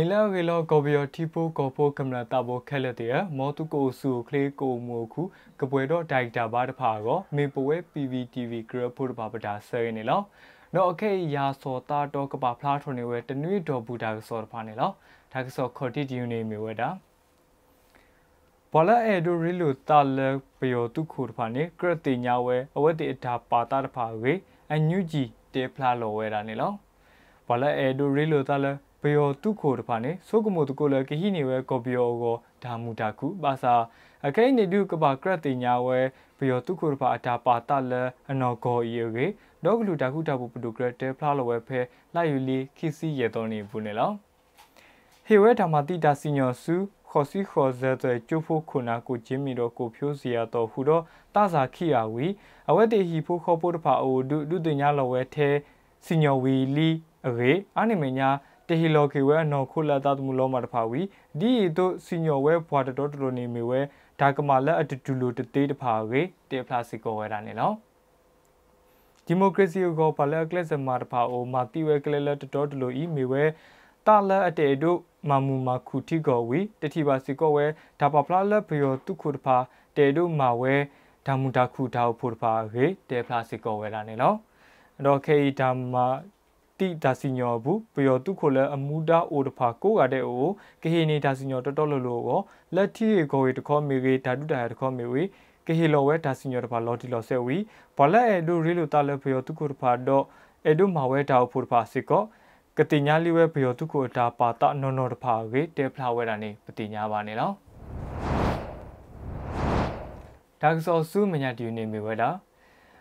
နီလာဂေလောကော်ဘီယောတီပိုကောပိုကမလာတာဘောခဲလက်တဲ့မောတုကိုဆူကလေးကိုမိုခုကပွဲတော့ဒိုက်တာဘာတဖာကောမေပဝဲ PVTV ဂရဖို့တပါပတာဆဲနေလောနော်အခေရာစောတာတော့ကပါဖလားထုံနေဝဲတနွေတော်ဘူတာကစောတဖာနေလောဒါကစောခေါ်တီဒီယူနေမီဝဲတာဘောလာအေဒိုရီလိုတာလပယောတုခုတဖာနေကရတိညာဝဲအဝတ်တိအတာပါတာတဖာဝေအညူဂျီတေဖလားလောဝဲတာနေလောဘောလာအေဒိုရီလိုတာလ ဘယောတုခိုတဖာနေဆိုကမိုတကိုလကဟိနေဝဲကော်ဘီယောကိုဒါမူတာခုပါစာအကိနေဒုကပါကရတိညာဝဲဘယောတုခိုတဖာအတာပါတလအနော်ဂောဤရေဒေါကလူတာခုတာပူပဒုကရတေဖလာလဝဲဖဲလာယူလီခိစီရေတော်နေဘူးနေလောဟေဝဲဓမ္မတိတာစီညောစုခေါ်စီခေါ်ဇဲတဲ့ကျုပ်ဖို့ခုနာကိုချင်းမီတော့ကိုဖြိုးစီရတော့ဟူတော့တစာခိယာဝီအဝဲတေဟီဖို့ခေါ်ဖို့တဖာအိုဒုဒုတင်ညာလဝဲထဲစီညောဝီလီအေအာနိမညာ တဟီလောကေဝဲနော်ခုလာတာတမှုလောမတဖာဝီဒီတို့စီညောဝဲဘွာတတော်တော်နေမီဝဲဒါကမာလက်အတူတူလိုတသေးတဖာဝေတေဖလာစီကိုဝဲတာနေနော်ဒီမိုကရေစီကိုပါလက်ကလစ်စမာတဖာအိုမာတီဝဲကလလက်တတော်တလိုဤမီဝဲတာလက်အတေတို့မမူမာခုတီကိုဝီတတိပါစီကိုဝဲဒါပပလာလက်ဘယောတုခုတဖာတေတို့မာဝဲဒါမူတာခုတာဖို့တဖာဝေတေဖလာစီကိုဝဲတာနေနော်အဲ့တော့ခေဒါမာ တိဒါစီညောဘူးပယောတုခိုလအမူဒါအိုတဖာကိုကတဲ့အိုကဟေနေဒါစီညောတော်တော်လို့လို့ကိုလက်တီကိုရီတခေါမေရီဓာတုတာတခေါမေဝီကဟေလောဝဲဒါစီညောတဖာလော်တီလော်ဆဲဝီဘလအဲဒိုရီလိုတာလပယောတုခိုတဖာတော့အဲဒိုမာဝဲဒါအိုဖို့တဖာစစ်ကောကတိညာလီဝဲပယောတုခိုတာပါတာနော်နော်တဖာဝေတဲဖလာဝဲတာနေပတိညာပါနေလောဒါကစောဆူမညာဒီနေမီဝဲတာ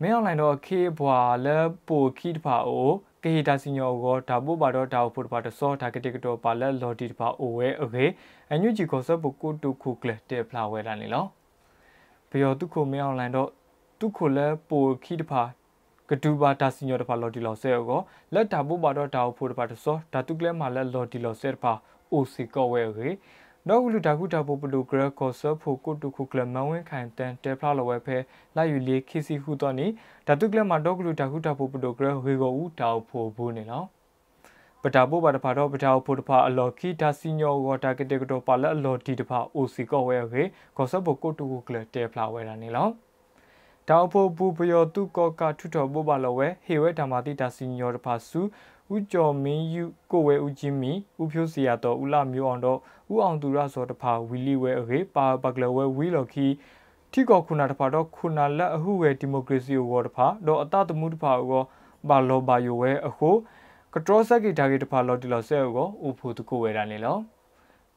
မင်းအွန်လိုင်းတော့ခေဘွာလဲပိုခိတဖာအို ကေဟီတာစညောကိုဒါပို့ပါတော့ဒါဖို့တပါတဆောဒါကတိကတော့ပါလက်လော်ဒီတပါအိုဝဲအိုကေအန်ယူဂျီကိုဆပ်ဖို့ကိုတူခုကလက်တဲ့ဖလာဝဲလာနေလောဘယောတုခုမင်းအွန်လိုင်းတော့တုခုလဲပိုခီတပါကဒူပါဒါစညောတပါလော်ဒီလော်ဆဲကိုလက်ဒါပို့ပါတော့ဒါဖို့တပါတဆောဒါတုကလဲမှာလက်လော်ဒီလော်ဆဲတပါအိုစီကောဝဲအိုကေ เคတော့လူတာခုတာပိုပလူဂရကောဆဖို့ကုတုခုကလမဝင်းခိုင်တန်တေဖလာလဝဲဖဲလာယူလီခီစီခုတော့နီဓာတုကလမှာတော့လူတာခုတာပိုပလူဂရဝေကိုဦးတောက်ဖို့ဘူးနေနော်ပတာပိုပါတဖာတော့ပတာဖို့တဖာအလော်ခီဒါစီညောကိုတာကတေကတော့ပါလက်အလော်ဒီတဖာအိုစီကောဝဲခေကောဆဖို့ကုတုခုကလတေဖလာဝဲတာနေလောတောက်ဖို့ပူပယောတုကောကထုတော်ပိုပါလဝဲဟေဝဲဓမ္မာတိဒါစီညောတဖာစု ဦးကျော်မင်းယူကိုဝဲဦးချင်းမီဦးဖြိုးစီရတော်ဦးလာမျိုးအောင်တော့ဦးအောင်သူရစောတဖာဝီလီဝဲအေပါပကလဝဲဝီလော်ခီထိကောခုနာတဖာတော့ခုနာလက်အဟုဝဲဒီမိုကရေစီဝေါ်တဖာတော့အတတမှုတဖာကိုဘာလောဘာယိုဝဲအခုကထရောဆက်ကီတာဂီတဖာလော်တီလော်ဆဲကိုဦးဖို့တကိုဝဲတာနေလော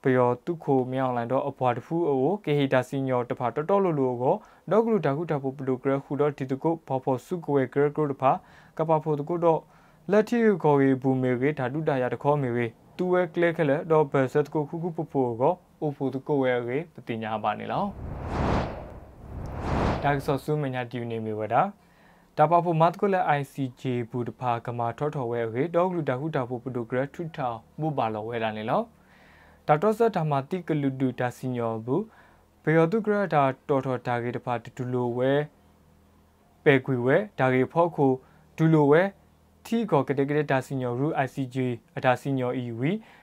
ပယောတုခိုမြောင်းလန်တော့အဘွားတဖူးအိုကေဟီတာစီညောတဖာတော်တော်လိုလိုကိုဒေါကလူတာခုတာဖို့ပလူဂရခုတော့ဒီတကုဘောဖို့စုကွဲဂရဂရတဖာကပဖို့တကုတော့ လက်တီကိုရီဘူမေရီဓာတုတာရတခေါမေရီတူဝဲကလက်ကလက်တော့ဘယ်ဆက်ကိုခုခုပဖိုကိုအိုဖူတကိုဝဲရီပတိညာပါနေလောဒါကဆောဆူမညာတီနေမီဝဒါတာပဖို့မတ်ကိုလက် ICJ ဘူတဖာကမာထောထောဝဲရီတော့လူတာဟုတာဖို့ပဒိုဂရထွထောဘူပါလောဝဲတာနေလောဒါတော့ဆတ်ဓမ္မတိကလူဒူတာစီညောဘူးဘေယောတုဂရတာတော်တော်ဒါဂေတဖာဒူလိုဝဲပေကွေဝဲဒါဂေဖောက်ခုဒူလိုဝဲ တီကိုကတဲ့ကတဲ့ဒါစီညောရူ ICJ အဒါစီညော EU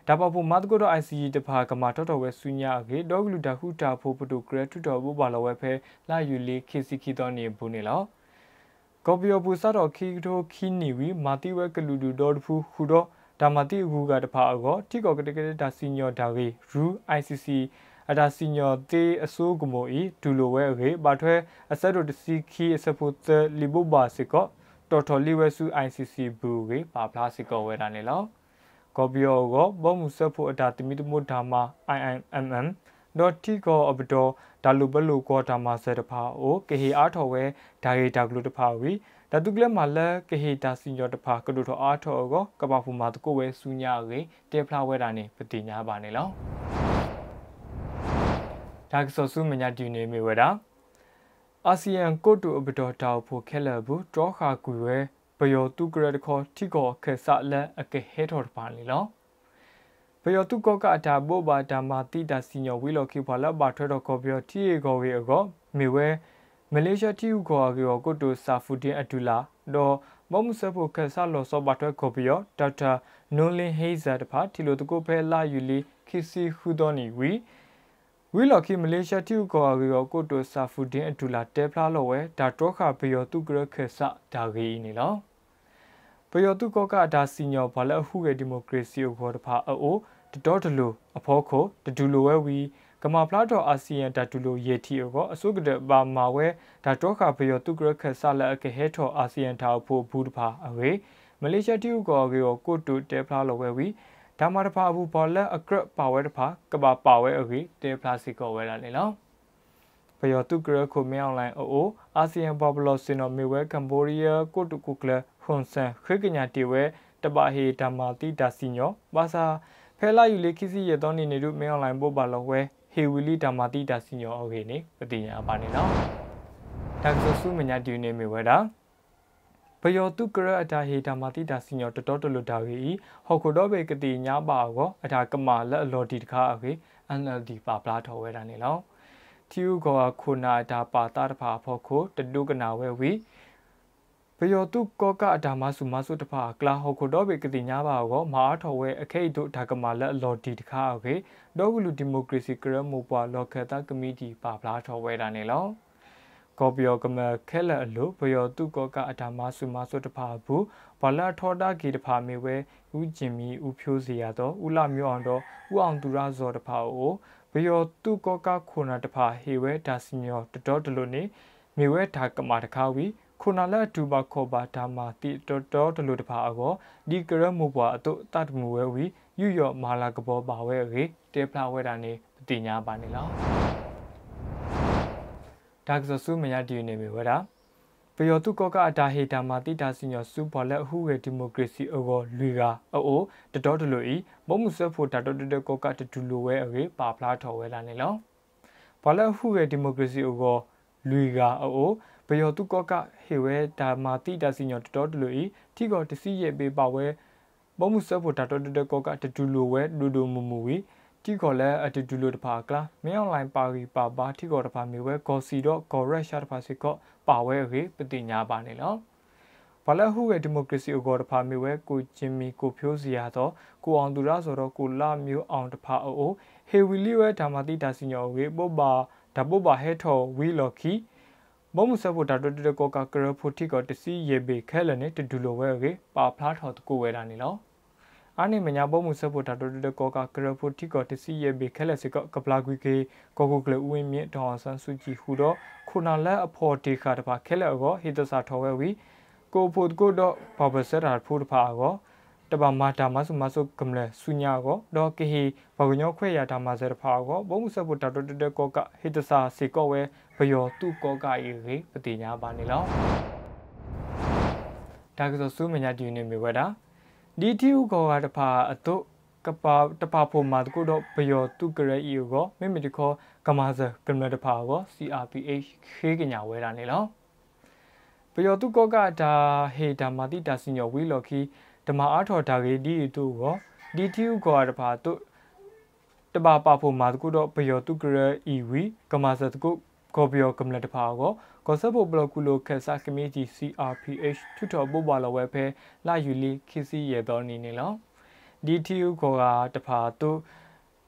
ဒါပဖို့မတ်ကိုတော့ ICJ တဖာကမာတော်တော်ဝဲဆူညာကေဒေါဂလူတခုတာဖို့ပတူဂရတူတော်ဘူပါလဝဲဖဲလာယူလီခေစီခီတော်နေဘူးနေလောကော်ပီယိုပူစတော့ခီတိုခီနီဝီမာတီဝဲကလူဒူဒေါ်ဖူခူတော့ဒါမတိအခုကတဖာအကောတီကိုကတဲ့ကတဲ့ဒါစီညောဒါကေရူ ICC အဒါစီညောတေအစိုးကမိုဤဒူလိုဝဲကေဘာထွဲအဆက်တို့တစီခီအစဖို့လီဘိုဘာစစ်ကော တော်တော်လီဝဲစု ICC ဘူကေပါပလာစီကောဝဲတာနေလောကော်ပီယိုကိုဘောမှုဆက်ဖို့အတာတမီတမို့ဓာမ IIMM ဒေါ်တီကိုအပတော်ဒါလူဘလူကောဓာမဆဲတဖာအိုကေဟီအားထော်ဝဲဒါရီဒါဂလူတဖာဝီဒါတုကလက်မှာလက်ကေဟီတာစင်ကျော်တဖာကလူထော်အားထော်ကိုကပဖူမာတကိုဝဲစူညာကေတေဖလာဝဲတာနေပတိညာပါနေလောဒါကဆောဆူမညာဒီနေမီဝဲတာ အာဆီယံကိုတူအပတော်တောက်ဖို့ခဲလဘူးတောခါကူရဲဘယောတုကရတခေါ်ထိကောခဲဆလက်အကဲဟဲတော်ပါလီလောဘယောတုကောကအတာဘောဘာဓမ္မာတိတာစီညောဝီလောခိဖလာဘာထွဲတော်ကောပြောတီအေကောဝေအကောမေဝဲမလေးရှားတီဥကောကေကိုတိုစာဖူတင်အတူလာတော့ဘောမှုဆဖို့ခက်ဆလောစောပါထွဲခေါ်ပြီးတော့ဒေါက်တာနွန်လင်းဟေးဇာတဖာတီလိုတကိုဖဲလာယူလီခီစီခူဒိုနီဝီ ဝီလော်ခီမလေးရှားတီဥကောရီယောကိုတိုဆာဖူဒင်းအဒူလာတဲဖလာလောဝဲဒါတော့ခဘယောတုကရခက်ဆဒါဂီနီလောဘယောတုကောကဒါစီညောဘလဟုရဲ့ဒီမိုကရေစီကိုခေါ်တဖာအိုတတော်တလူအဖောခိုတဒူလိုဝဲဝီကမာဖလာတော်အာဆီယံတတူလိုယေတီအောအစုကတဲ့ပါမာဝဲဒါတော့ခဘယောတုကရခက်ဆလက်အကဟဲထော်အာဆီယံထောက်ဖို့ဘူးတဖာအဝေးမလေးရှားတီဥကောရီယောကိုတိုတဲဖလာလောဝဲဝီ ဒါမှတဖာဘူးဘော်လက်အကရပါဝဲတဖာကဘာပါဝဲအကြီးတဲပလတ်စကောဝဲလာနေလောဘယောတုကရခုမြောင်းလိုင်းအိုအာဆီယံဘော်ဘလော့စင်နိုမီဝဲကမ်ဘောဒီးယားကိုတုကုကလဟွန်ဆန်ခိကညာတီဝဲတပါဟေဓမ္မာတိဒါစီညောဘာသာဖဲလာယူလေခိစီရတော့နေနေတို့မြောင်းလိုင်းပို့ပါလောဝဲဟေဝီလီဓမ္မာတိဒါစီညောโอเคနေပတိညာပါနေလောဒါကဆဆူမညာဒီနေမီဝဲတာ ဘယောတုကရအတာဟေတာမာတိတာစညောတတော်တလူတာဝီဟောကိုတော့ဘေကတိညာပါကောအတာကမာလက်အလော်ဒီတခါအခေ NLD ပါပလာထော်ဝဲတာနေလောတီယူကောခုနာတာပါတာတဖာဖို့ခိုတတုကနာဝဲဝီဘယောတုကောကအတာမဆုမဆုတဖာကလာဟောကိုတော့ဘေကတိညာပါကောမာထော်ဝဲအခိတ်တို့ဒါကမာလက်အလော်ဒီတခါအခေဒေါဂလူဒီမိုကရေစီကရမိုပွာလော်ခတာကမီတီပါပလာထော်ဝဲတာနေလော ကောပယောကမခဲလအလိုဘယောတုကောကအထာမဆုမဆုတဖာဘူးဘလာထောတာဂီတဖာမေဝဲဥကျင်မီဥဖြိုးစီရတော့ဥလမျိုးအောင်တော့ဥအောင်သူရဇော်တဖာအိုဘယောတုကောကခုနာတဖာဟေဝဲဒါစီမျောတတော်တလို့နေမေဝဲဒါကမာတခါဝီခုနာလက်ဒူဘခောဘာဒါမာတိတော်တော်တလို့တဖာအကောဒီကရမူပွားအတုတတ်မူဝဲဝီယူယောမာလာကဘောပါဝဲရေတေဖလာဝဲတာနေပတိညာပါနေလား ဒါကဆူမယဒီနေမီဝဒါပယောတုကောကအတာဟေတာမာတိတာစညောစူဘောလက်အဟုဝေဒီမိုကရေစီအောလူကအိုတတော်တလူဤမုံမှုဆွဖို့တာတော်တကောကတတူလိုဝဲအေပါဖလားထော်ဝဲလာနေလောဘောလက်အဟုဝေဒီမိုကရေစီအောလူကအိုပယောတုကောကဟေဝဲတာမာတိတာစညောတတော်တလူဤထိကောတစီရဲ့ပေးပါဝဲမုံမှုဆွဖို့တာတော်တကောကတတူလိုဝဲဒူဒူမူမူဝီ တီခေါ်လဲအတူတူလိုတဖာကလာမင်းအွန်လိုင်းပါရီပါပါတီခေါ်တဖာမျိုးဝဲဂေါ်စီတော့ဂေါ်ရက်ရှာတဖာစီကောပါဝဲရေပတိညာပါနေလောဘာလဟုရဲ့ဒီမိုကရေစီအကောတဖာမျိုးဝဲကိုချင်းမီကိုဖြိုးစီရတော့ကိုအောင်သူရဆိုတော့ကိုလာမျိုးအောင်တဖာအိုဟေဝီလီဝဲဓမ္မတိတာစညောဝေပုပ္ပါဓပုပ္ပါဟဲထော်ဝီလော်ခီမုံမဆဖို့တာတတကောကကရဖိုတီကောတစီယေဘေခဲလနဲ့တဒူလိုဝဲရေပါဖလားထော်တကိုဝဲတာနေလော အာနိမညာဘောမှုဆပ်ဖို့တာတိုတကောကကရဖို့တိကောတစီရဲ့ဘေခဲလက်စကကပလာကွီကေကောကိုကလဦးဝင်းမြင့်ဒေါ်ဆန်းစုကြည်ဟူတော့ခုနာလက်အဖော်တေခါတပါခဲလက်အောဟိတစာထော်ဝဲဝီကိုဖို့ကိုတော့ဘာဘဆရာဖို့တပါအောတပါမာတာမဆုမဆုကမလဲဆုညာကိုဒေါ်ကေဟီဘဂညောခွဲရတာမဆရဖာကိုဘုံဆပ်ဖို့တာတိုတကောကဟိတစာစေကောဝဲဘယောသူကောကအေရေပတိညာပါနေလောဒါကဆိုစုမညာဒီနေမြဝဲတာ ဒီတီဥကောကတဖာအတုကပါတဖာဖို့မှာတကုတော့ဘယောတုကရအီကိုမိမိတခေါ်ကမာဇကမတဖာကို CRPH ခေကညာဝဲတာနေလောဘယောတုကောကဒါဟေဒါမာတိတာစညောဝီလော်ခီဓမ္မအားထော်ဒါကေဒီတူကိုဒီတီဥကောတဖာတုတပါပါဖို့မှာတကုတော့ဘယောတုကရအီဝီကမာဇတကု ကောဘယောကမလတဖာကိုကောဆပ်ဖို့ဘလော့ကူလိုခက်ဆာကမီတီ CRPH ထွတော်ပို့ပါလောဝဲဖဲလာယူလီခီစီရတော်နေနေလောဒီတီယူကောကတဖာတု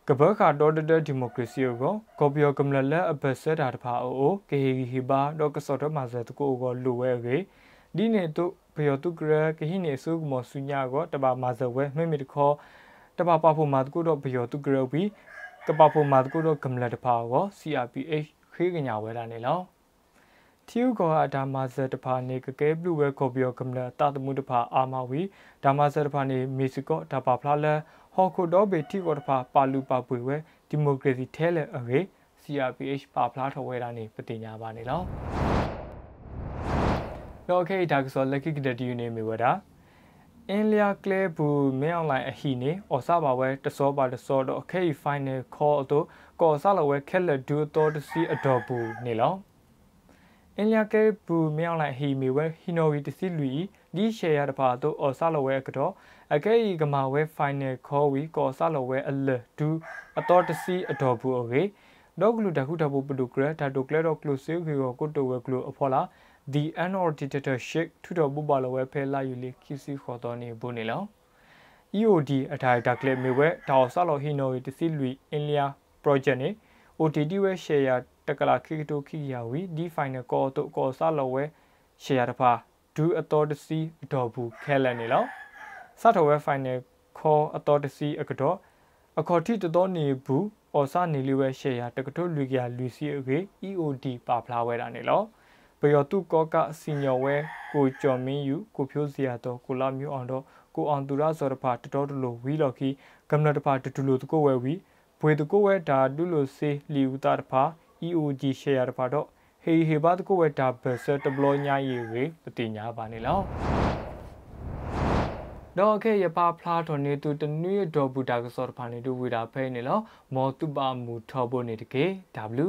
ကဘခါဒေါ်ဒဒဒီမိုကရေစီကိုကောဘယောကမလလက်အဘဆက်တာတဖာအိုကေဟီဘာဒေါကစောတမဇတ်ကိုကိုလူဝဲကေဒီနေတုဘယောတုကရကဟိနေဆုကမဆုညာကိုတပါမဇဝဲမိမိတခေါ်တပါပါဖို့မာတကုတော့ဘယောတုကရဘီကပဖို့မာတကုတော့ကမလတဖာကို CRPH ခေကညာဝဲလာနေလောတီယူကောအဒါမာဇတဖာနေကကဲဘလူဝဲကော်ပီယောကမလာတာတမှုတဖာအာမာဝီဒါမာဇတဖာနေမီစကောဒါပါဖလာလဟော်ခိုဒောဘေတီကောတဖာပါလူပါပွေဝဲဒီမိုကရေစီထဲလေအရေ CRPH ပါဖလာထော်ဝဲတာနေပတိညာပါနေလောတော့ okay ဒါကဆိုလက်ကီကတတီယူနေမီဝဒါ အင်းလျာကလဲဘူးမင်းအွန်လိုင်းအဟီနေအော်စပါဝဲတစောပါတစောတော့အခေဖိုင်နယ်ခေါ်တော့ကော်ဆာလဝဲခက်လက်ဒူတော်တစီအတော်ဘူးနေလောအင်လျာကဲဘူမြောင်းလိုက်ဟီမီဝဲဟီနိုဝီတစီလူီဒီရှယ်ရတပါတော့အော်ဆာလဝဲကတော့အကဲဤကမာဝဲဖိုင်နယ်ခေါ်ဝီကော်ဆာလဝဲအလဒူအတော်တစီအတော်ဘူးโอเคဒေါကလူတခုတဘူပဒုကရဒါတိုကလတော့ကလုစီဂီကိုကိုတိုဝဲကလုအဖော်လာ the annual dictatorship ထူတော်ပူပါလဝဲဖဲလာယူလီခီစီခေါ်တော်နေဘူးနေလော EOD အထိုင်ဒါကလစ်မေဝဲတောက်ဆလောဟီနိုတစီလူအင်လျာ project နေ OTT ဝဲ share တကလာခိကတိုခိယာဝီဒီ final call တို့ကောဆလောဝဲ share တဖာဒူအတော်တစီအတော်ဘူးခဲလန်နေလောစတော်ဝဲ final call အတော်တစီအကတော့အခေါ်တိတတော်နေဘူးအော်စာနေလီဝဲ share တကတိုလူကလူစီအကေ EOD ပါဖလာဝဲတာနေလော ပယောတုကောကစီညောဝဲကိုကျော်မင်းယူကိုဖြိုးစရာတော့ကိုလာမျိုးအောင်တော့ကိုအောင်သူရစောတဖာတတော်တလို့ဝီလော်ခီကမ္နတဖာတတူလို့တကိုဝဲဝီဘွေတကိုဝဲဒါဒုလို့စေလီဦးတာတဖာ EOG share တဖာတော့ဟေဟေဘာတကိုဝဲဒါဘဆတဘလောညာရီဝေပတိညာပါနေလောတော့ခဲရပါဖလားတော်နေသူတနွေဒေါ်ဘူတာကစောတဖာနေတူဝေတာဖဲနေလောမောတုပါမူထောဖို့နေတကေ W